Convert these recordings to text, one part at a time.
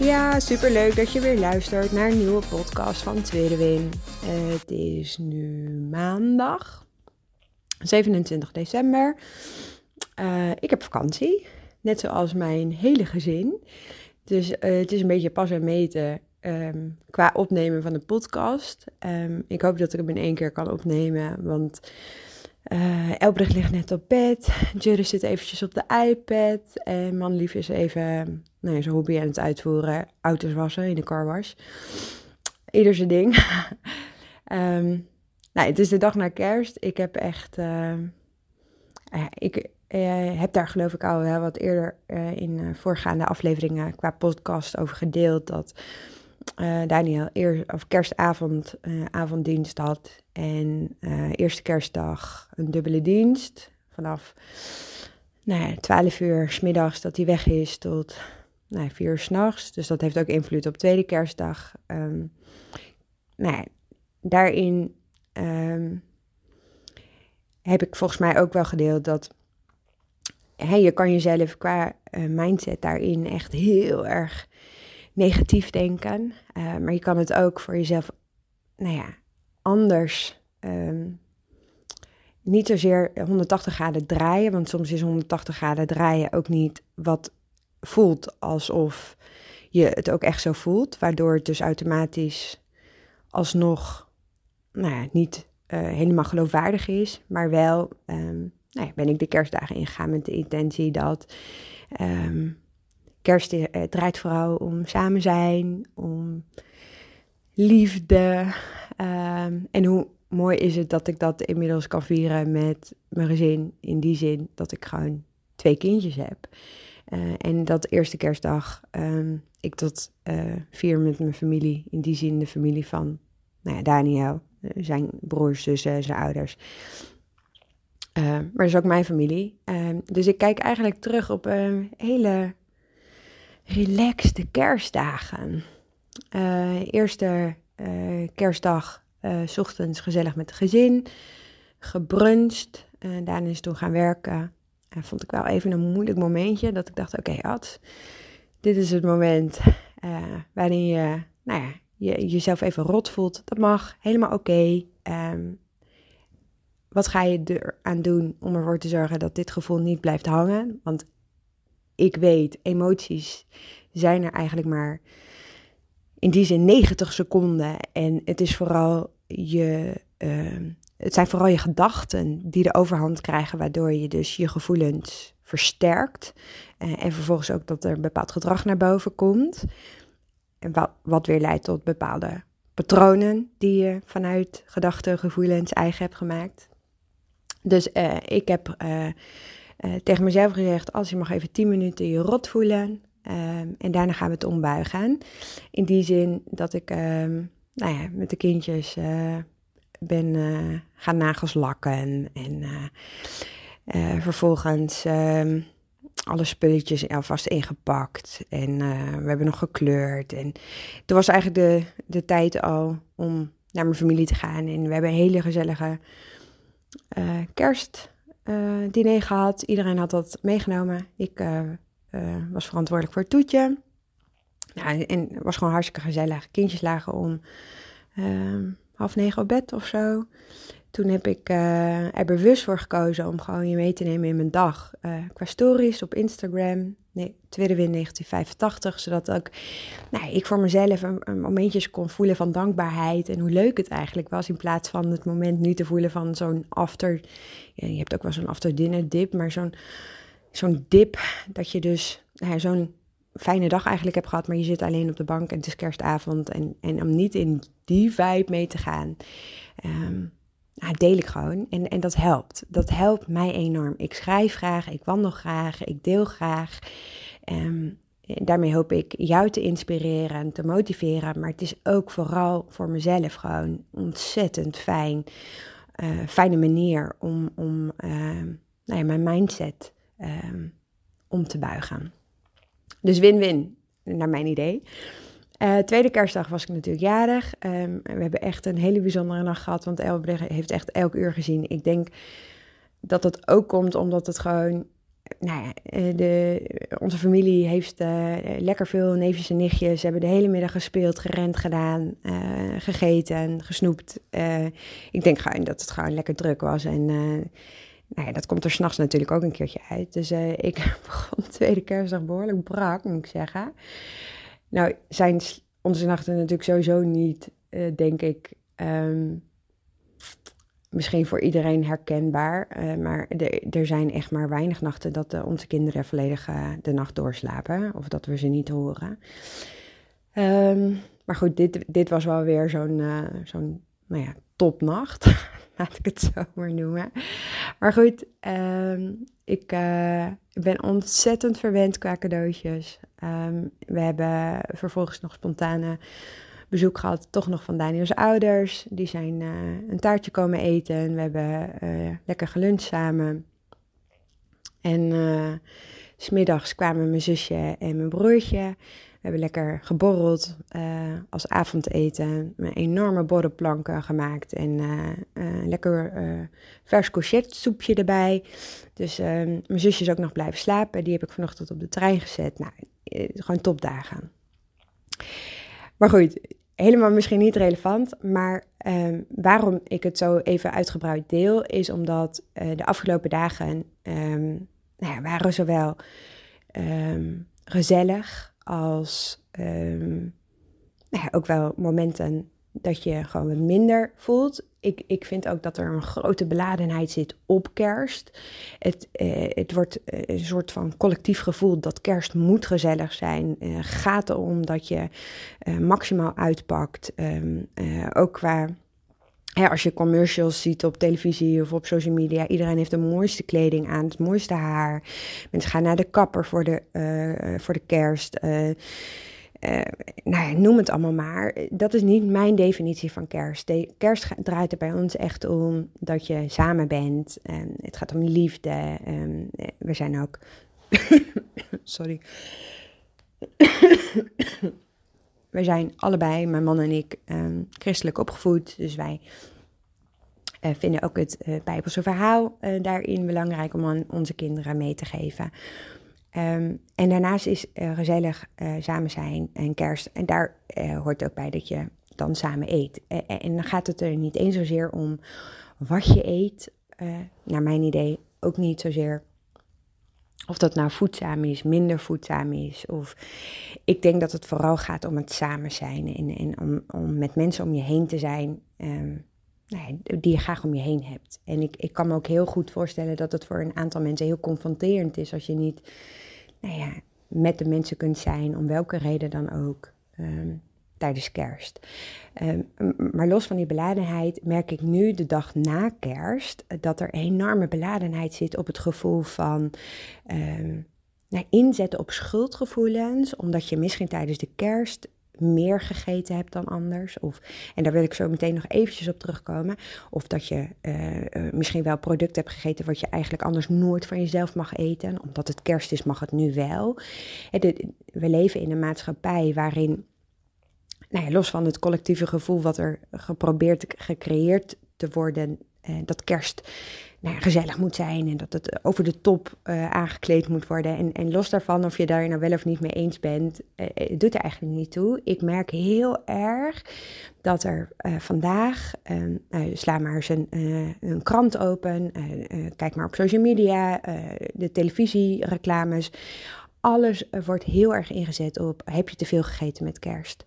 Ja, super leuk dat je weer luistert naar een nieuwe podcast van Tweede Win. Het is nu maandag, 27 december. Uh, ik heb vakantie, net zoals mijn hele gezin. Dus uh, het is een beetje pas en meten um, qua opnemen van de podcast. Um, ik hoop dat ik hem in één keer kan opnemen, want uh, Elbrecht ligt net op bed. Jury zit eventjes op de iPad. En manlief is even nou ja, zijn hobby aan het uitvoeren. Auto's wassen in de carwash. Ieder zijn ding. um, nou, het is de dag na kerst. Ik heb echt... Uh, ik uh, heb daar geloof ik al wel wat eerder uh, in voorgaande afleveringen qua podcast over gedeeld. Dat Daniel eer, of kerstavond avonddienst had. En eerste kerstdag een dubbele dienst. Vanaf nou ja, 12 uur s middags dat hij weg is tot nou 4 uur s'nachts. Dus dat heeft ook invloed op tweede kerstdag. Um, nou ja, daarin um, heb ik volgens mij ook wel gedeeld dat je kan jezelf qua mindset daarin echt heel erg negatief denken. Uh, maar je kan het ook voor jezelf, nou ja, anders. Um, niet zozeer 180 graden draaien, want soms is 180 graden draaien ook niet wat voelt alsof je het ook echt zo voelt, waardoor het dus automatisch alsnog nou ja, niet uh, helemaal geloofwaardig is, maar wel um, nou ja, ben ik de kerstdagen ingegaan met de intentie dat um, kerst uh, draait vooral om samen zijn, om liefde. Um, en hoe mooi is het dat ik dat inmiddels kan vieren met mijn gezin. In die zin dat ik gewoon twee kindjes heb. Uh, en dat eerste kerstdag um, ik dat uh, vier met mijn familie. In die zin de familie van nou ja, Daniel, zijn broers, zussen, zijn ouders. Maar dat is ook mijn familie. dus ik kijk eigenlijk terug op een hele relaxte kerstdagen. Eerste kerstdag, s ochtends gezellig met het gezin, gebruncht. daarna is toen gaan werken. Vond ik wel even een moeilijk momentje, dat ik dacht, oké okay, Ad, dit is het moment waarin je, nou ja, je jezelf even rot voelt. Dat mag, helemaal oké. Um, wat ga je eraan doen om ervoor te zorgen dat dit gevoel niet blijft hangen? Want ik weet, emoties zijn er eigenlijk maar in die zin 90 seconden. En het is vooral je. Uh, het zijn vooral je gedachten die de overhand krijgen, waardoor je dus je gevoelens versterkt. Uh, en vervolgens ook dat er een bepaald gedrag naar boven komt. En wat, wat weer leidt tot bepaalde patronen die je vanuit gedachten, gevoelens eigen hebt gemaakt. Dus uh, ik heb uh, tegen mezelf gezegd: als je mag even 10 minuten je rot voelen. En daarna gaan we het ombuigen. In die zin dat ik nou ja, met de kindjes ben uh, gaan nagels lakken. En uh, vervolgens um, alle spulletjes alvast ingepakt. En we hebben nog gekleurd. En toen was eigenlijk de, de tijd al om naar mijn familie te gaan. En we hebben een hele gezellige kerst uh, diner gehad. Iedereen had dat meegenomen. Ik was verantwoordelijk voor het toetje. Nou, en was gewoon hartstikke gezellig. Kindjes lagen om half negen op bed of zo. Toen heb ik er bewust voor gekozen om gewoon je mee te nemen in mijn dag. qua stories op Instagram. Nee, tweede win 1985. Zodat ook nou, ik voor mezelf een, een momentjes kon voelen van dankbaarheid. En hoe leuk het eigenlijk was. In plaats van het moment nu te voelen van zo'n after. Je hebt ook wel zo'n after dinner dip. Maar zo'n zo'n dip dat je dus nou, zo'n fijne dag eigenlijk hebt gehad. Maar je zit alleen op de bank en het is kerstavond. En, en om niet in die vibe mee te gaan. Um, nou, deel ik gewoon. En, en dat helpt. Dat helpt mij enorm. Ik schrijf graag, ik wandel graag, ik deel graag. Um, daarmee hoop ik jou te inspireren en te motiveren. Maar het is ook vooral voor mezelf gewoon ontzettend fijn. Uh, fijne manier om, om uh, nou ja, mijn mindset om te buigen. Dus win-win, naar mijn idee. Uh, tweede kerstdag was ik natuurlijk jarig. Um, we hebben echt een hele bijzondere nacht gehad, want Elbe heeft echt elk uur gezien. Ik denk dat dat ook komt omdat het gewoon nou ja, eh, de, onze familie heeft uh, lekker veel neefjes en nichtjes. Ze hebben de hele middag gespeeld, gerend gedaan, uh, gegeten, gesnoept. Ik denk gewoon dat het gewoon lekker druk was. En nou ja, dat komt er s'nachts natuurlijk ook een keertje uit. Dus ik begon de tweede kerstdag behoorlijk brak, moet ik zeggen. Nou zijn onze nachten natuurlijk sowieso niet, denk ik... Um, misschien voor iedereen herkenbaar, uh, maar er zijn echt maar weinig nachten dat uh, onze kinderen volledig uh, de nacht doorslapen of dat we ze niet horen. Um, maar goed, dit, dit was wel weer zo'n zo'n nou ja, topnacht, laat ik het zo maar noemen. Maar goed, um, ik ben ontzettend verwend qua cadeautjes. Um, we hebben vervolgens nog spontane bezoek gehad, toch nog van Daniels ouders. Die zijn uh, een taartje komen eten. We hebben uh, lekker geluncht samen. En smiddags kwamen mijn zusje en mijn broertje. Hebben lekker geborreld als avondeten. Een enorme borrelplanken gemaakt. En lekker vers soepje erbij. Dus mijn zusje is ook nog blijven slapen. Die heb ik vanochtend op de trein gezet. Nou, gewoon topdagen. Maar goed, helemaal misschien niet relevant, maar um, waarom ik het zo even uitgebreid deel, is omdat uh, de afgelopen dagen um, nou ja, waren zowel um, gezellig als nou ja, ook wel momenten dat je gewoon minder voelt. Ik, ik vind ook dat er een grote beladenheid zit op kerst. Het, eh, het wordt eh, een soort van collectief gevoel dat kerst moet gezellig zijn. Uh, gaat erom dat je uh, maximaal uitpakt. Um, ook qua ja, als je commercials ziet op televisie of op social media, iedereen heeft de mooiste kleding aan, het mooiste haar. Mensen gaan naar de kapper voor de, uh, voor de kerst. Uh, uh, nou ja, noem het allemaal maar. Dat is niet mijn definitie van kerst. De, kerst draait er bij ons echt om dat je samen bent. En het gaat om liefde. En we zijn ook. Sorry. We zijn allebei, mijn man en ik, um, christelijk opgevoed. Dus wij uh, vinden ook het uh, Bijbelse verhaal daarin belangrijk om aan onze kinderen mee te geven. Um, en daarnaast is gezellig samen zijn en kerst. En daar hoort ook bij dat je dan samen eet. en dan gaat het er niet eens zozeer om wat je eet. naar mijn idee ook niet zozeer of dat nou voedzaam is, minder voedzaam is. Of ik denk dat het vooral gaat om het samen zijn en, en om, om met mensen om je heen te zijn. Um, nou die je graag om je heen hebt. En ik, ik kan me ook heel goed voorstellen dat het voor een aantal mensen heel confronterend is als je niet nou ja, met de mensen kunt zijn, om welke reden dan ook, um, tijdens kerst. Um, maar los van die beladenheid merk ik nu de dag na kerst dat er enorme beladenheid zit op het gevoel van um, nou, inzetten op schuldgevoelens, omdat je misschien tijdens de kerst meer gegeten hebt dan anders. Of, en daar wil ik zo meteen nog eventjes op terugkomen. Of dat je uh, misschien wel product hebt gegeten wat je eigenlijk anders nooit van jezelf mag eten. Omdat het kerst is, mag het nu wel. we leven in een maatschappij waarin, nou los van het collectieve gevoel wat er geprobeerd, gecreëerd te worden, uh, dat kerst nou gezellig moet zijn en dat het over de top uh, aangekleed moet worden. En, en los daarvan, of je daar nou wel of niet mee eens bent, uh, doet er eigenlijk niet toe. Ik merk heel erg dat er vandaag, sla maar eens een, een krant open, kijk maar op social media, de televisiereclames alles wordt heel erg ingezet op: heb je te veel gegeten met kerst?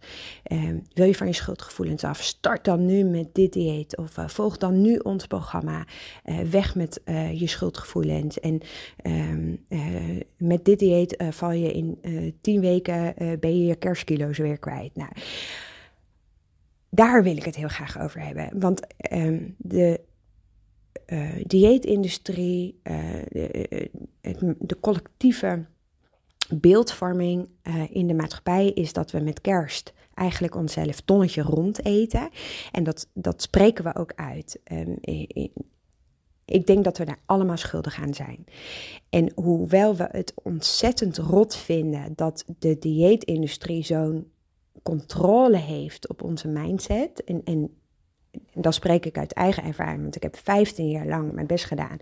Um, wil je van je schuldgevoelens af? Start dan nu met dit dieet. Of uh, volg dan nu ons programma. Uh, weg met je schuldgevoelens. En um, met dit dieet val je in tien weken ben je je kerstkilo's weer kwijt. Nou, daar wil ik het heel graag over hebben. Want um, de dieetindustrie, de collectieve beeldvorming in de maatschappij is dat we met kerst eigenlijk onszelf tonnetje rond eten. En dat, dat spreken we ook uit. Um, ik denk dat we daar allemaal schuldig aan zijn. En hoewel we het ontzettend rot vinden dat de dieetindustrie zo'n controle heeft op onze mindset. En, en, dan spreek ik uit eigen ervaring, want ik heb 15 jaar lang mijn best gedaan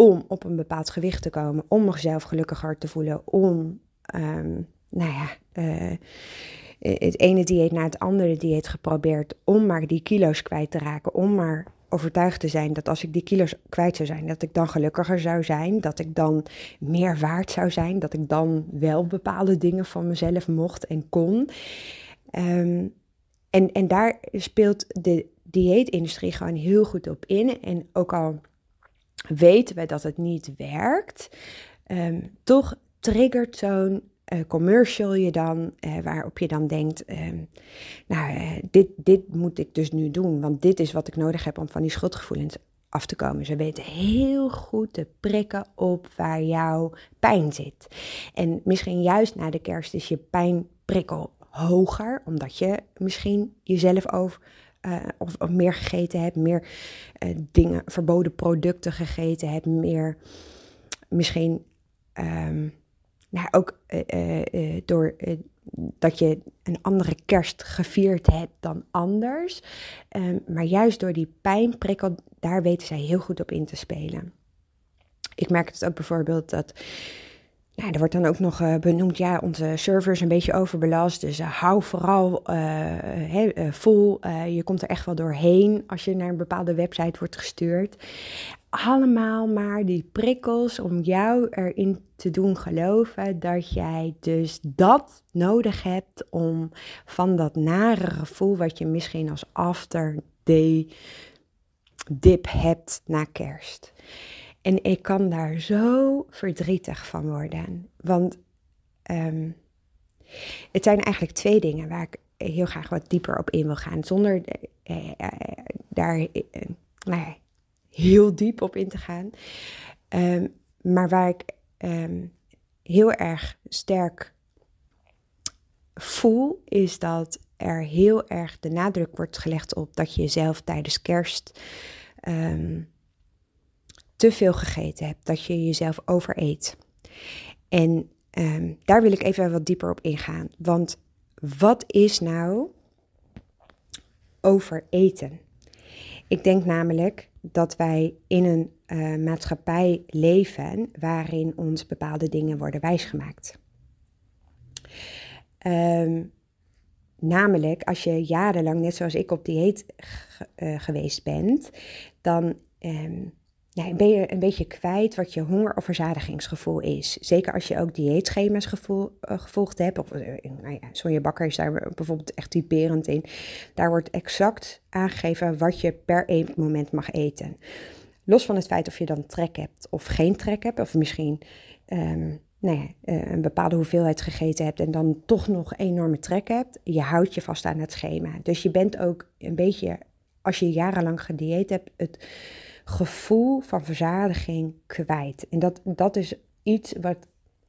om op een bepaald gewicht te komen, om mezelf gelukkiger te voelen, om, um, nou ja, uh, het ene dieet naar het andere dieet geprobeerd, om maar die kilo's kwijt te raken, om maar overtuigd te zijn dat als ik die kilo's kwijt zou zijn, dat ik dan gelukkiger zou zijn, dat ik dan meer waard zou zijn, dat ik dan wel bepaalde dingen van mezelf mocht en kon. Ehm, en, en daar speelt de dieetindustrie gewoon heel goed op in. En ook al weten we dat het niet werkt, um, toch triggert zo'n uh, commercial je dan, uh, waarop je dan denkt, uh, nou, eh, dit, dit moet ik dus nu doen, want dit is wat ik nodig heb om van die schuldgevoelens af te komen. Ze weten heel goed te prikken op waar jouw pijn zit. En misschien juist na de kerst is je pijnprikkel hoger, omdat je misschien jezelf over, of, of, meer gegeten hebt, meer dingen, verboden producten gegeten hebt, meer misschien... Um, nou, ook uh, door dat je een andere kerst gevierd hebt dan anders. Um, maar juist door die pijnprikkel, daar weten zij heel goed op in te spelen. Ik merk het ook bijvoorbeeld dat. Nou, er wordt dan ook nog uh, benoemd, ja, onze server is een beetje overbelast. Dus hou vooral vol. je komt er echt wel doorheen als je naar een bepaalde website wordt gestuurd allemaal maar die prikkels om jou erin te doen geloven dat jij dus dat nodig hebt om van dat nare gevoel wat je misschien als after dip hebt na kerst. En ik kan daar zo verdrietig van worden. Want um, het zijn eigenlijk twee dingen waar ik heel graag wat dieper op in wil gaan. Zonder uh, uh, daar uh, nou heel diep op in te gaan. Ehm, maar waar ik ehm, heel erg sterk voel, is dat er heel erg de nadruk wordt gelegd op dat je jezelf tijdens kerst ehm, te veel gegeten hebt, dat je jezelf overeet. En daar wil ik even wat dieper op ingaan. Want wat is nou overeten? Ik denk namelijk dat wij in een uh, maatschappij leven waarin ons bepaalde dingen worden wijsgemaakt. Um, namelijk, als je jarenlang, net zoals ik, op dieet uh, geweest bent, dan um, ben je een beetje kwijt wat je honger- of verzadigingsgevoel is. Zeker als je ook dieetschema's gevoel, uh, gevolgd hebt. Of, uh, nou ja, Bakker is daar bijvoorbeeld echt typerend in. Daar wordt exact aangegeven wat je per moment mag eten. Los van het feit of je dan trek hebt of geen trek hebt. Of misschien um, nou ja, uh, een bepaalde hoeveelheid gegeten hebt en dan toch nog enorme trek hebt. Je houdt je vast aan het schema. Dus je bent ook een beetje, als je jarenlang gedieet hebt... het gevoel van verzadiging kwijt. En dat, dat is iets wat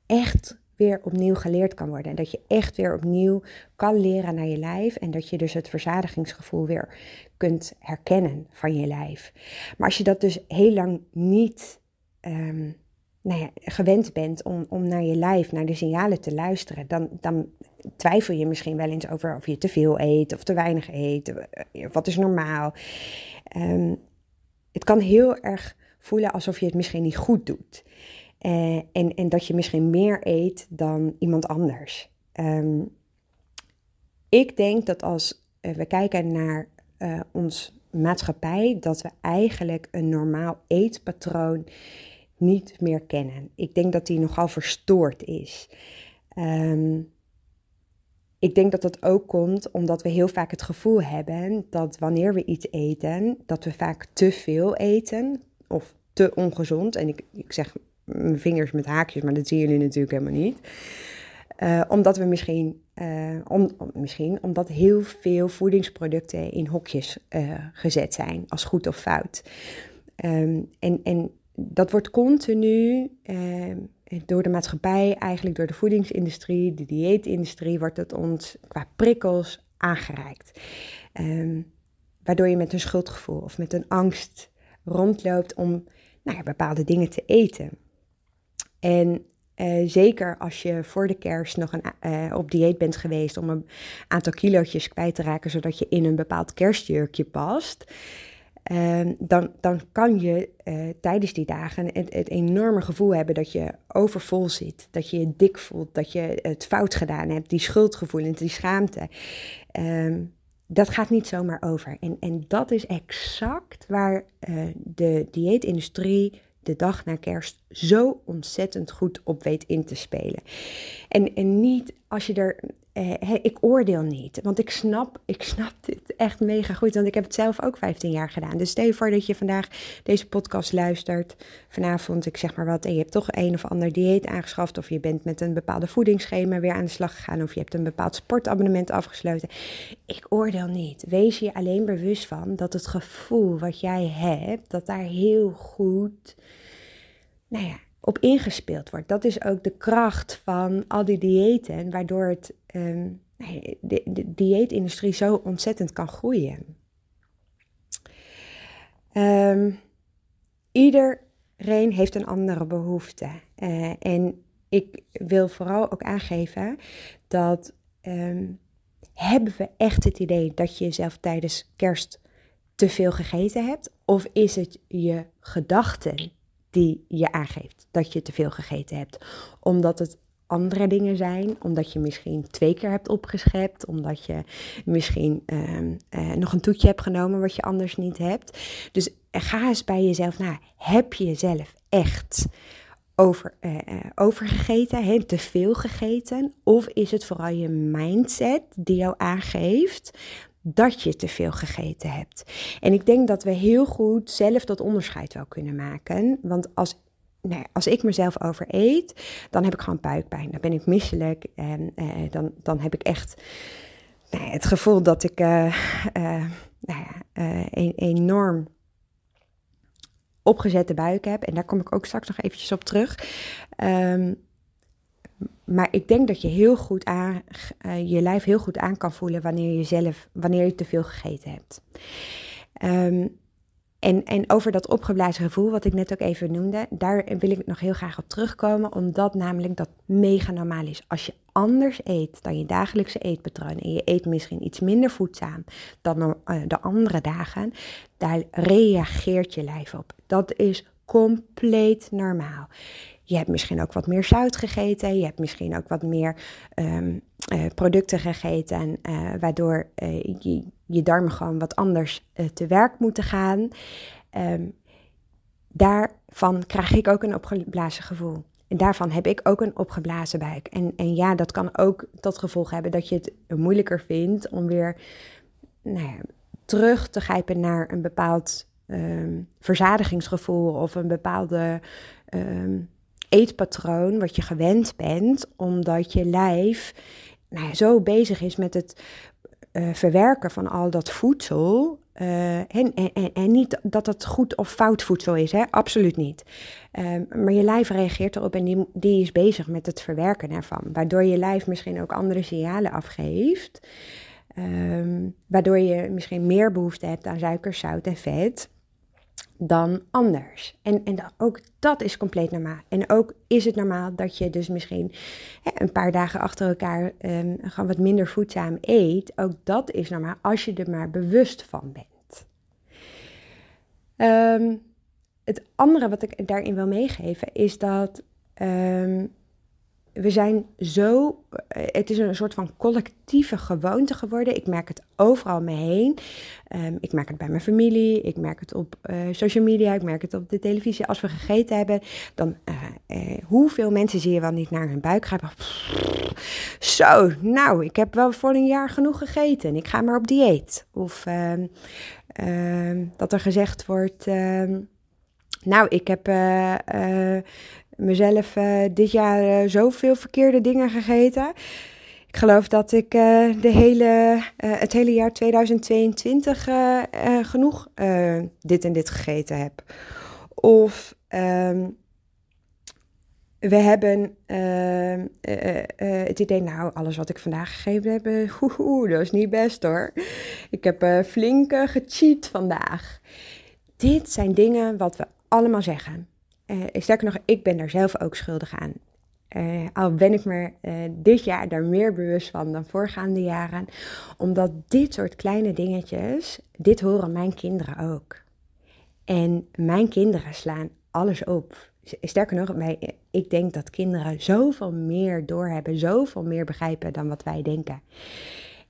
echt weer opnieuw geleerd kan worden. En dat je echt weer opnieuw kan leren naar je lijf. En dat je dus het verzadigingsgevoel weer kunt herkennen van je lijf. Maar als je dat dus heel lang niet um, nou ja, gewend bent om, om naar je lijf, naar de signalen te luisteren, dan, dan twijfel je misschien wel eens over of je te veel eet of te weinig eet. Wat is normaal? Um, het kan heel erg voelen alsof je het misschien niet goed doet. Uh, en, en dat je misschien meer eet dan iemand anders. Um, ik denk dat als uh, we kijken naar uh, ons maatschappij, dat we eigenlijk een normaal eetpatroon niet meer kennen. Ik denk dat die nogal verstoord is. Um, ik denk dat dat ook komt omdat we heel vaak het gevoel hebben dat wanneer we iets eten, dat we vaak te veel eten of te ongezond. En ik, zeg mijn vingers met haakjes, maar dat zien jullie natuurlijk helemaal niet. Uh, omdat we misschien, uh, om, misschien, omdat heel veel voedingsproducten in hokjes uh, gezet zijn, als goed of fout. Um, en, en dat wordt continu door de maatschappij, eigenlijk door de voedingsindustrie, de dieetindustrie, wordt het ons qua prikkels aangereikt. Ehm, waardoor je met een schuldgevoel of met een angst rondloopt om nou ja, bepaalde dingen te eten. En uh, zeker als je voor de kerst nog een, uh, op dieet bent geweest om een aantal kilootjes kwijt te raken, zodat je in een bepaald kerstjurkje past. Uh, dan, dan kan je uh, tijdens die dagen het, enorme gevoel hebben dat je overvol zit. Dat je je dik voelt, dat je het fout gedaan hebt. Die schuldgevoelens, die schaamte. Ehm, dat gaat niet zomaar over. En, en dat is exact waar uh, de dieetindustrie de dag na kerst zo ontzettend goed op weet in te spelen. En, en niet als je er. Eh, ik oordeel niet, want ik snap, ik snap dit echt mega goed. Want ik heb het zelf ook 15 jaar gedaan. Dus stel voor dat je vandaag deze podcast luistert. Vanavond, ik zeg maar wat. En je hebt toch een of ander dieet aangeschaft. Of je bent met een bepaalde voedingsschema weer aan de slag gegaan. Of je hebt een bepaald sportabonnement afgesloten. Ik oordeel niet. Wees je alleen bewust van dat het gevoel wat jij hebt, dat daar heel goed nou ja, op ingespeeld wordt. Dat is ook de kracht van al die diëten, waardoor het, um, de, de dieetindustrie zo ontzettend kan groeien. Um, iedereen heeft een andere behoefte. Uh, en ik wil vooral ook aangeven dat um, hebben we echt het idee dat je jezelf tijdens kerst te veel gegeten hebt? Of is het je gedachten die je aangeeft dat je te veel gegeten hebt. Omdat het andere dingen zijn, omdat je misschien twee keer hebt opgeschept, omdat je misschien uh, uh, nog een toetje hebt genomen wat je anders niet hebt. Dus ga eens bij jezelf na, heb je zelf echt over, uh, overgegeten, he, te veel gegeten? Of is het vooral je mindset die jou aangeeft dat je te veel gegeten hebt. En ik denk dat we heel goed zelf dat onderscheid wel kunnen maken. Want als, nou, als ik mezelf overeet, dan heb ik gewoon buikpijn. Dan ben ik misselijk en eh, dan, dan heb ik echt nou het gevoel dat ik uh, uh, nou ja, een, enorm opgezette buik heb. En daar kom ik ook straks nog eventjes op terug. Um, maar ik denk dat je heel goed aan, uh, je lijf heel goed aan kan voelen wanneer je zelf, wanneer je te veel gegeten hebt. Um, en, en over dat opgeblazen gevoel, wat ik net ook even noemde, daar wil ik nog heel graag op terugkomen, omdat namelijk dat mega normaal is. Als je anders eet dan je dagelijkse eetpatroon en je eet misschien iets minder voedzaam dan uh, de andere dagen, daar reageert je lijf op. Dat is compleet normaal. Je hebt misschien ook wat meer zout gegeten. Je hebt misschien ook wat meer um, uh, producten gegeten. Uh, waardoor uh, je, je darmen gewoon wat anders te werk moeten gaan. Um, daarvan krijg ik ook een opgeblazen gevoel. En daarvan heb ik ook een opgeblazen buik. En, en ja, dat kan ook tot gevolg hebben dat je het moeilijker vindt om weer nou ja, terug te grijpen naar een bepaald um, verzadigingsgevoel of een bepaalde eetpatroon wat je gewend bent, omdat je lijf nou ja, zo bezig is met het uh, verwerken van al dat voedsel. Uh, en, en, en, niet dat het goed of fout voedsel is, hè? absoluut niet. Um, maar je lijf reageert erop en die, die is bezig met het verwerken ervan. Waardoor je lijf misschien ook andere signalen afgeeft. Um, waardoor je misschien meer behoefte hebt aan suiker, zout en vet dan anders. En, en ook dat is compleet normaal. En ook is het normaal dat je dus misschien hè, een paar dagen achter elkaar um, gewoon wat minder voedzaam eet. Ook dat is normaal als je er maar bewust van bent. Um, het andere wat ik daarin wil meegeven is dat um, we zijn zo, eh, het is een soort van collectieve gewoonte geworden. Ik merk het overal me heen. Um, ik merk het bij mijn familie, ik merk het op uh, social media, ik merk het op de televisie. Als we gegeten hebben, dan uh, hoeveel mensen zie je wel niet naar hun buik gaan? Zo, nou, ik heb wel voor een jaar genoeg gegeten. Ik ga maar op dieet. Of uh, dat er gezegd wordt. Ehm, nou, ik heb mezelf uh, dit jaar uh, zoveel verkeerde dingen gegeten. Ik geloof dat ik uh, de hele, het hele jaar 2022 genoeg dit en dit gegeten heb. Of um, we hebben ehm, eh, eh, het idee, nou, alles wat ik vandaag gegeven heb, dat is niet best hoor. Ik heb flink gecheat vandaag. Dit zijn dingen wat we allemaal zeggen. Sterker nog, ik ben daar zelf ook schuldig aan. al ben ik me dit jaar daar meer bewust van dan voorgaande jaren. Omdat dit soort kleine dingetjes, dit horen mijn kinderen ook. En mijn kinderen slaan alles op sterker nog, ik denk dat kinderen zoveel meer doorhebben, zoveel meer begrijpen dan wat wij denken.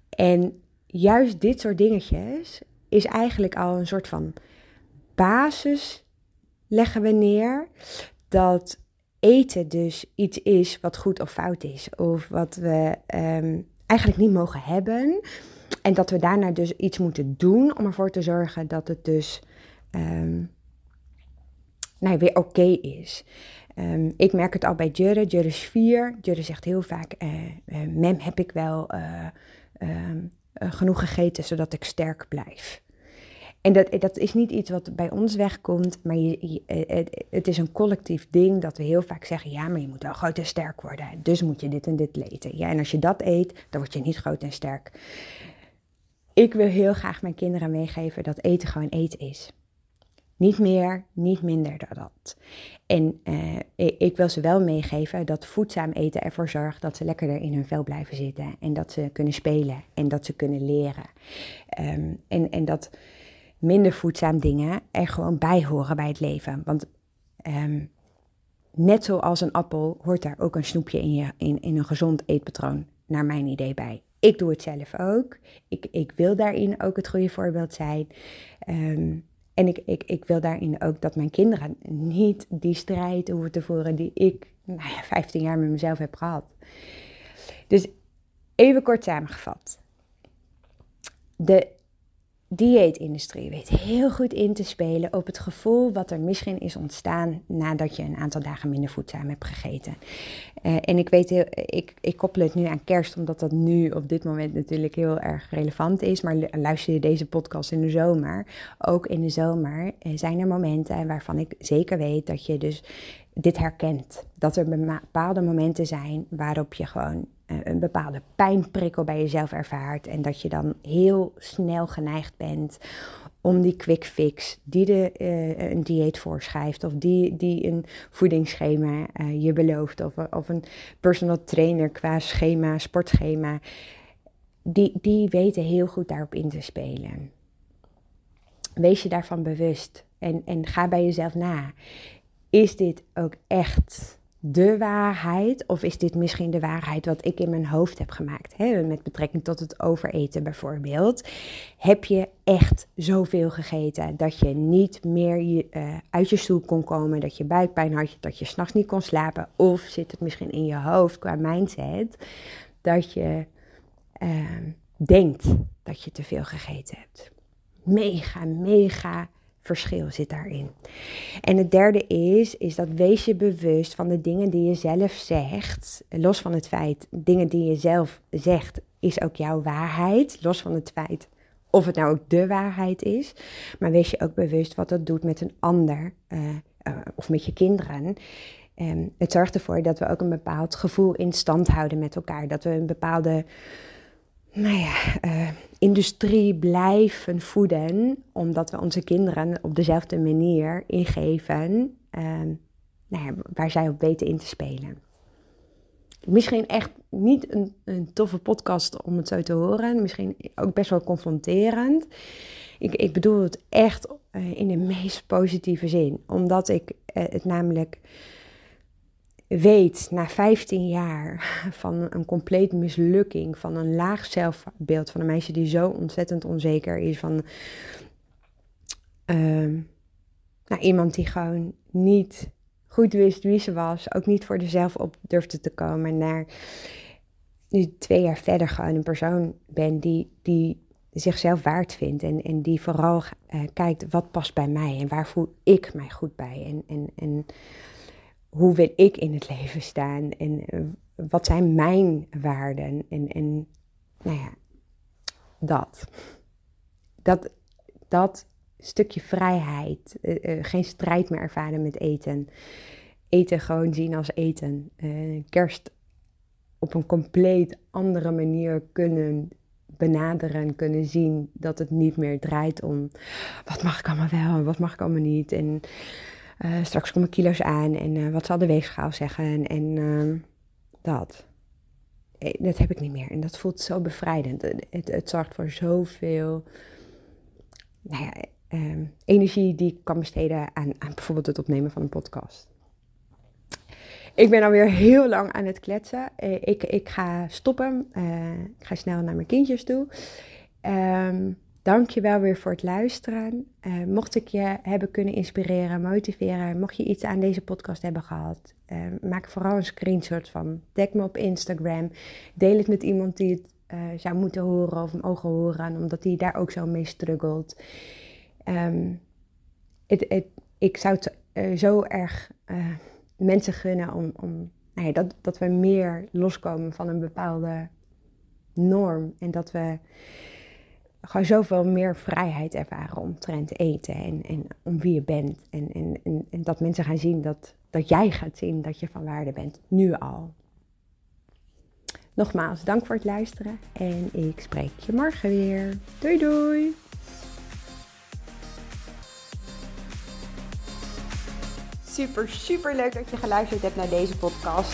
En juist dit soort dingetjes is eigenlijk al een soort van basis leggen we neer dat eten dus iets is wat goed of fout is. Of wat we um, eigenlijk niet mogen hebben. En dat we daarna dus iets moeten doen om ervoor te zorgen dat het dus um, nou, weer oké is. Um, ik merk het al bij Jurre. Jurre is vier. Jurre zegt heel vaak, uh, mem, heb ik wel uh, genoeg gegeten zodat ik sterk blijf? En dat, dat is niet iets wat bij ons wegkomt, maar je, het, het, is een collectief ding dat we heel vaak zeggen, ja, maar je moet wel groot en sterk worden. Dus moet je dit en dit eten. Ja, en als je dat eet, dan word je niet groot en sterk. Ik wil heel graag mijn kinderen meegeven dat eten gewoon eten is. Niet meer, niet minder dan dat. En uh, ik wil ze wel meegeven dat voedzaam eten ervoor zorgt dat ze lekkerder in hun vel blijven zitten. En dat ze kunnen spelen en dat ze kunnen leren. Um, en, en dat minder voedzaam dingen er gewoon bij horen bij het leven. Want um, net zoals een appel hoort daar ook een snoepje in, je, in, in een gezond eetpatroon, naar mijn idee bij. Ik doe het zelf ook. Ik, ik wil daarin ook het goede voorbeeld zijn. Um, en ik, ik, ik wil daarin ook dat mijn kinderen niet die strijd hoeven te voeren die ik nou ja, 15 jaar met mezelf heb gehad. Dus even kort samengevat. De dieetindustrie weet heel goed in te spelen op het gevoel wat er misschien is ontstaan nadat je een aantal dagen minder voedzaam hebt gegeten. Uh, en ik weet, heel, ik, ik koppel het nu aan kerst, omdat dat nu op dit moment natuurlijk heel erg relevant is. Maar luister je deze podcast in de zomer, ook in de zomer uh, zijn er momenten waarvan ik zeker weet dat je dus dit herkent. Dat er bepaalde momenten zijn waarop je gewoon eh, een bepaalde pijnprikkel bij jezelf ervaart. En dat je dan heel snel geneigd bent om die quick fix die de, uh, een dieet voorschrijft. Of die, die een voedingsschema uh, je belooft. Of, of een personal trainer qua schema, sportschema. Die, die weten heel goed daarop in te spelen. Wees je daarvan bewust. En, en ga bij jezelf na. Is dit ook echt de waarheid? Of is dit misschien de waarheid wat ik in mijn hoofd heb gemaakt? Hè? Met betrekking tot het overeten bijvoorbeeld. Heb je echt zoveel gegeten dat je niet meer uh, uit je stoel kon komen, dat je buikpijn had, dat je s'nachts niet kon slapen? Of zit het misschien in je hoofd qua mindset dat je uh, denkt dat je te veel gegeten hebt? Mega, mega verschil zit daarin. En het derde is, is dat wees je bewust van de dingen die je zelf zegt. Los van het feit, dingen die je zelf zegt, is ook jouw waarheid. Los van het feit of het nou ook de waarheid is. Maar wees je ook bewust wat dat doet met een ander uh, uh, of met je kinderen. Um, het zorgt ervoor dat we ook een bepaald gevoel in stand houden met elkaar. Dat we een bepaalde nou ja, uh, industrie blijven voeden, omdat we onze kinderen op dezelfde manier ingeven uh, nou ja, waar zij op weten in te spelen. Misschien echt niet een, een, toffe podcast om het zo te horen, misschien ook best wel confronterend. Ik, ik bedoel het echt uh, in de meest positieve zin, omdat ik uh, het namelijk weet na 15 jaar van een compleet mislukking, van een laag zelfbeeld van een meisje die zo ontzettend onzeker is, van uh, nou, iemand die gewoon niet goed wist wie ze was, ook niet voor zichzelf op durfde te komen, naar nu twee jaar verder gewoon een persoon ben die, die zichzelf waard vindt en, en die vooral uh, kijkt wat past bij mij en waar voel ik mij goed bij en, en, en hoe wil ik in het leven staan en eh, wat zijn mijn waarden en, en nou ja, dat. Dat, dat stukje vrijheid, uh, uh, geen strijd meer ervaren met eten, eten gewoon zien als eten. Kerst op een compleet andere manier kunnen benaderen, kunnen zien dat het niet meer draait om wat mag ik allemaal wel en wat mag ik allemaal niet. En uh, straks komen kilo's aan en uh, wat zal de weegschaal zeggen en uh, dat. Dat heb ik niet meer en dat voelt zo bevrijdend. Het, het zorgt voor zoveel nou ja, energie die ik kan besteden aan, aan bijvoorbeeld het opnemen van een podcast. Ik ben alweer heel lang aan het kletsen. Ik, ik ga stoppen. Ik ga snel naar mijn kindjes toe. Um, Dank je wel weer voor het luisteren. Uh, mocht ik je hebben kunnen inspireren, motiveren, mocht je iets aan deze podcast hebben gehad, maak vooral een screenshot van. Tag me op Instagram. Deel het met iemand die het zou moeten horen of mogen horen, omdat die daar ook zo mee struggelt. Het, ik zou het zo erg mensen gunnen om, om nou ja, dat, dat we meer loskomen van een bepaalde norm. En dat we gewoon zoveel meer vrijheid ervaren omtrent eten en, en om wie je bent. En, en, en, en, dat mensen gaan zien dat, dat jij gaat zien dat je van waarde bent, nu al. Nogmaals, dank voor het luisteren en ik spreek je morgen weer. Doei doei! super, super leuk dat je geluisterd hebt naar deze podcast.